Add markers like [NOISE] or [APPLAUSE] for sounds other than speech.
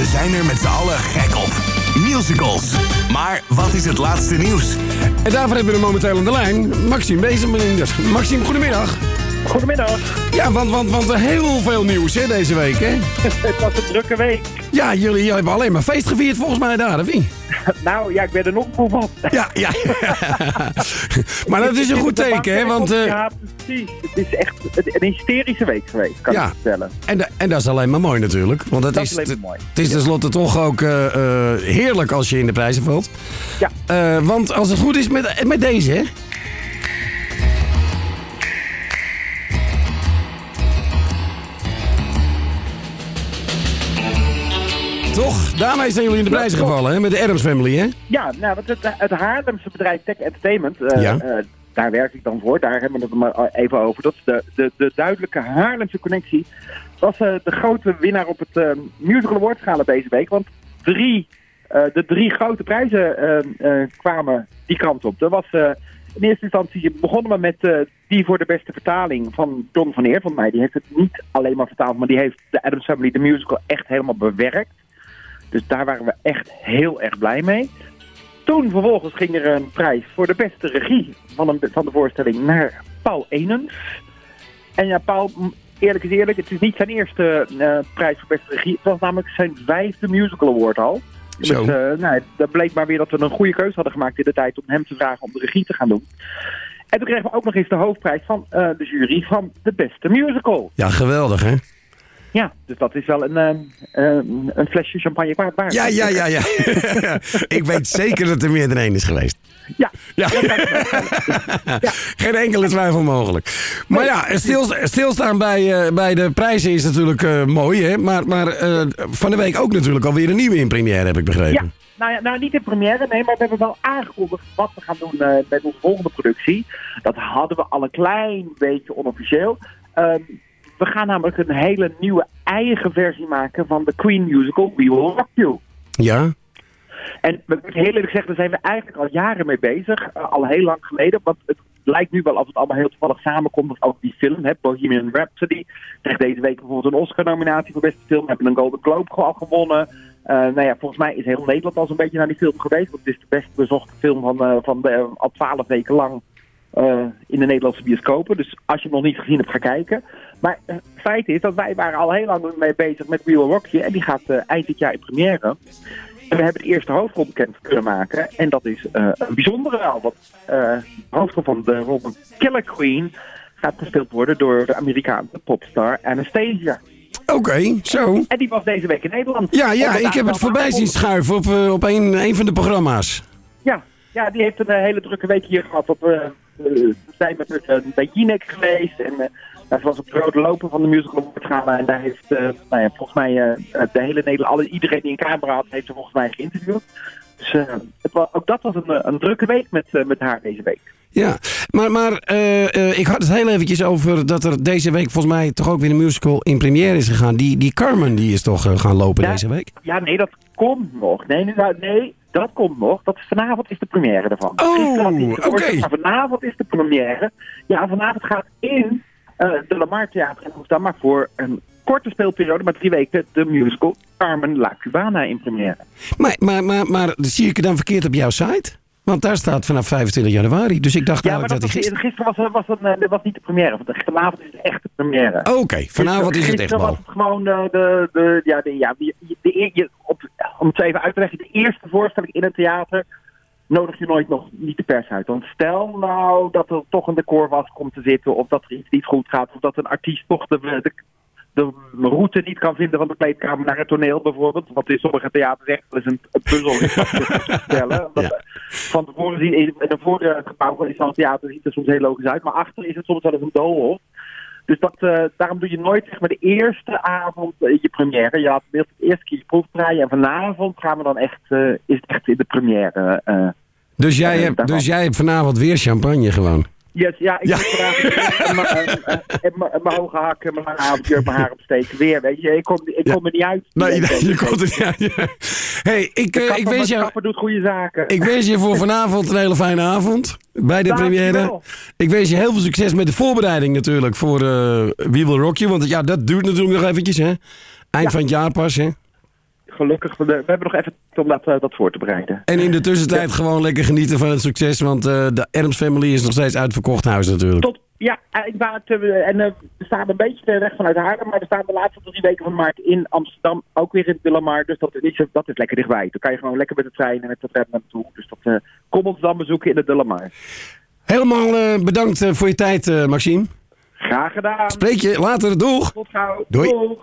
We zijn er met z'n allen gek op. Musicals. Maar wat is het laatste nieuws? En daarvoor hebben we momenteel aan de lijn Maxime Bezemlinders. Maxime, goedemiddag. Goedemiddag. Ja, want, want, want heel veel nieuws hè, deze week, hè? Het was een drukke week. Ja, jullie, jullie hebben alleen maar feest gevierd volgens mij daar, of niet? [LAUGHS] Nou ja, ik ben er nog moe van. Ja, ja. [LAUGHS] maar dat is een goed teken, hè? Want, eh, Ja, precies. Het is echt een hysterische week geweest, kan Ja. ik je vertellen. en, en dat is alleen maar mooi natuurlijk. Want het Dat is, is het- maar mooi. Het is tenslotte toch ook eh, eh, heerlijk als je in de prijzen valt. Ja. Want als het goed is met, met deze, hè? Toch? Daarmee zijn jullie in de prijzen gevallen, hè? Met de Adams Family, hè? Ja, nou, het, het Haarlemse bedrijf Tech Entertainment, eh, Ja. eh, daar werk ik dan voor, daar hebben we het maar even over. Dat is de, de, de duidelijke Haarlemse connectie. was eh, de grote winnaar op het Musical Awards gala deze week. Want drie, de drie grote prijzen kwamen die kant op. Er was in eerste instantie begonnen we met die voor de beste vertaling van John van Eer van mij. Die heeft het niet alleen maar vertaald, maar die heeft de Adams Family, de musical, echt helemaal bewerkt. Dus daar waren we echt heel erg blij mee. Toen vervolgens ging er een prijs voor de beste regie van, een, van de voorstelling naar Paul Enens. En ja, Paul, eerlijk is eerlijk, het is niet zijn eerste eh, prijs voor beste regie. Het was namelijk zijn vijfde musical award al. Zo. Dus nou, dat bleek maar weer dat we een goede keuze hadden gemaakt in de tijd om hem te vragen om de regie te gaan doen. En toen kregen we ook nog eens de hoofdprijs van eh, de jury van de beste musical. Ja, geweldig, hè? Ja, dus dat is wel een, eh, eh, een flesje champagne waard. waard. Ja, ja, ja, ja. [LAUGHS] Ik weet zeker dat er meer dan één is geweest. Ja, Ja. [LAUGHS] Geen enkele twijfel mogelijk. Maar ja, stil, stilstaan bij, eh, bij de prijzen is natuurlijk eh, mooi, hè? Maar, maar van de week ook natuurlijk alweer een nieuwe in première, heb ik begrepen. Ja, nou, ja, nou niet in première, nee, maar we hebben wel aangekondigd wat we gaan doen met onze volgende productie. Dat hadden we al een klein beetje onofficieel. Ehm, we gaan namelijk een hele nieuwe eigen versie maken van de Queen musical We Will Rock You. Ja? En heel eerlijk zeggen, daar zijn we eigenlijk al jaren mee bezig. eh, al heel lang geleden. Want het lijkt nu wel alsof het allemaal heel toevallig samenkomt. Want ook die film, hè, Bohemian Rhapsody, kreeg deze week bijvoorbeeld een Oscar-nominatie voor beste film. We hebben een Golden Globe al gewonnen. Eh, nou ja, volgens mij is heel Nederland al zo'n beetje naar die film geweest. Want het is de best bezochte film van, eh, van de, al twaalf weken lang eh, in de Nederlandse bioscopen. Dus als je hem nog niet gezien hebt, ga kijken. Maar eh, het feit is dat wij waren al heel lang mee bezig met We Will Rock You. En die gaat eh, eind dit jaar in première. En we hebben de eerste hoofdrol bekend kunnen maken. En dat is een bijzondere al. Want de hoofdrol van de rol van Killer Queen gaat gespeeld worden door de Amerikaanse popstar Anastasia. Oké, zo. En die was deze week in Nederland. Ja, ja, ik heb het voorbij zien schuiven op, op een, een van de programma's. Ja, ja, die heeft een hele drukke week hier gehad. Op, we zijn met uh, bij Jinek geweest. En uh, dat was op de rode lopen van de musical award gala. En daar heeft, nou ja, volgens mij, de hele Nederland, iedereen die een camera had, heeft er volgens mij geïnterviewd. Dus het was, ook dat was een, een drukke week met, met haar deze week. Ja, maar, maar uh, ik had het heel eventjes over dat er deze week volgens mij toch ook weer een musical in première is gegaan. Die, die Carmen die is toch uh, gaan lopen ja, deze week? Ja, nee, dat komt nog. Nee, nee, nee dat komt nog. Dat vanavond is de première ervan. Oh, oké. Okay. Maar vanavond is de première. Ja, vanavond gaat in uh, de Lamar Theater in Amsterdam, maar voor een korte speelperiode, maar drie weken, de musical Carmen La Cubana in première. Maar, maar, maar, maar zie ik het dan verkeerd op jouw site? Want daar staat vanaf 25 januari. Dus ik dacht ja, maar dat, dat gisteren... gisteren was, was, een, was niet de première. Want vanavond is de echte première. Oké, okay, vanavond is het echt was het gewoon de... de, de ja, de, ja, de, de, de, om het even uit te leggen. De eerste voorstelling in een theater nodig je nooit nog niet de pers uit. Want stel nou dat er toch een decor was komt te zitten... of dat er iets niet goed gaat... of dat een artiest toch de, de, de route niet kan vinden van de kleedkamer naar het toneel bijvoorbeeld. Wat in sommige theaters echt wel eens een, een puzzel is te stellen. [LAUGHS] ja. Van tevoren zien in een vorige gebouw van zo'n theater ziet er soms heel logisch uit. Maar achter is het soms wel eens een doolhof. Dus dat, uh, daarom doe je nooit zeg maar, de eerste avond uh, je première. Je had het eerste keer je proef draaien. En vanavond gaan we dan echt, uh, is het echt in de première. eh, dus, jij hebt, dus jij hebt vanavond weer champagne gewoon? Yes, ja, ik ja. heb mijn hoge hakken, mijn lange avondje, mijn haar opsteken. Weer, weet je. Ik kom, ik kom er niet uit. Nee, nee je komt er niet uit. hey, ik, uh, ik wens jou... doet goede zaken. Ik wens je voor vanavond een hele fijne avond. Bij de Dank première. Ik wens je heel veel succes met de voorbereiding natuurlijk voor uh, We Will Rock You. Want ja, dat duurt natuurlijk nog eventjes, hè. Eind ja. van het jaar pas, hè. Gelukkig. We, we hebben nog even om dat, eh, dat voor te bereiden. En in de tussentijd gewoon lekker genieten van het succes. Want eh, de Adams Family is nog steeds uitverkocht huis natuurlijk. Tot, ja, eh, ik wou het, en we staan een beetje weg vanuit Haarlem, maar we staan de laatste drie weken van maart in Amsterdam, ook weer in Willemar. Dus dat is, dat is lekker dichtbij. Dan kan je gewoon lekker met de trein en met de tram naartoe. Dus dat, eh, kom ons dan bezoeken in de Willemar. Helemaal eh, bedankt voor je tijd, eh, Maxime. Graag gedaan. Spreek je later. Doeg! Tot gauw. Doei. Doeg.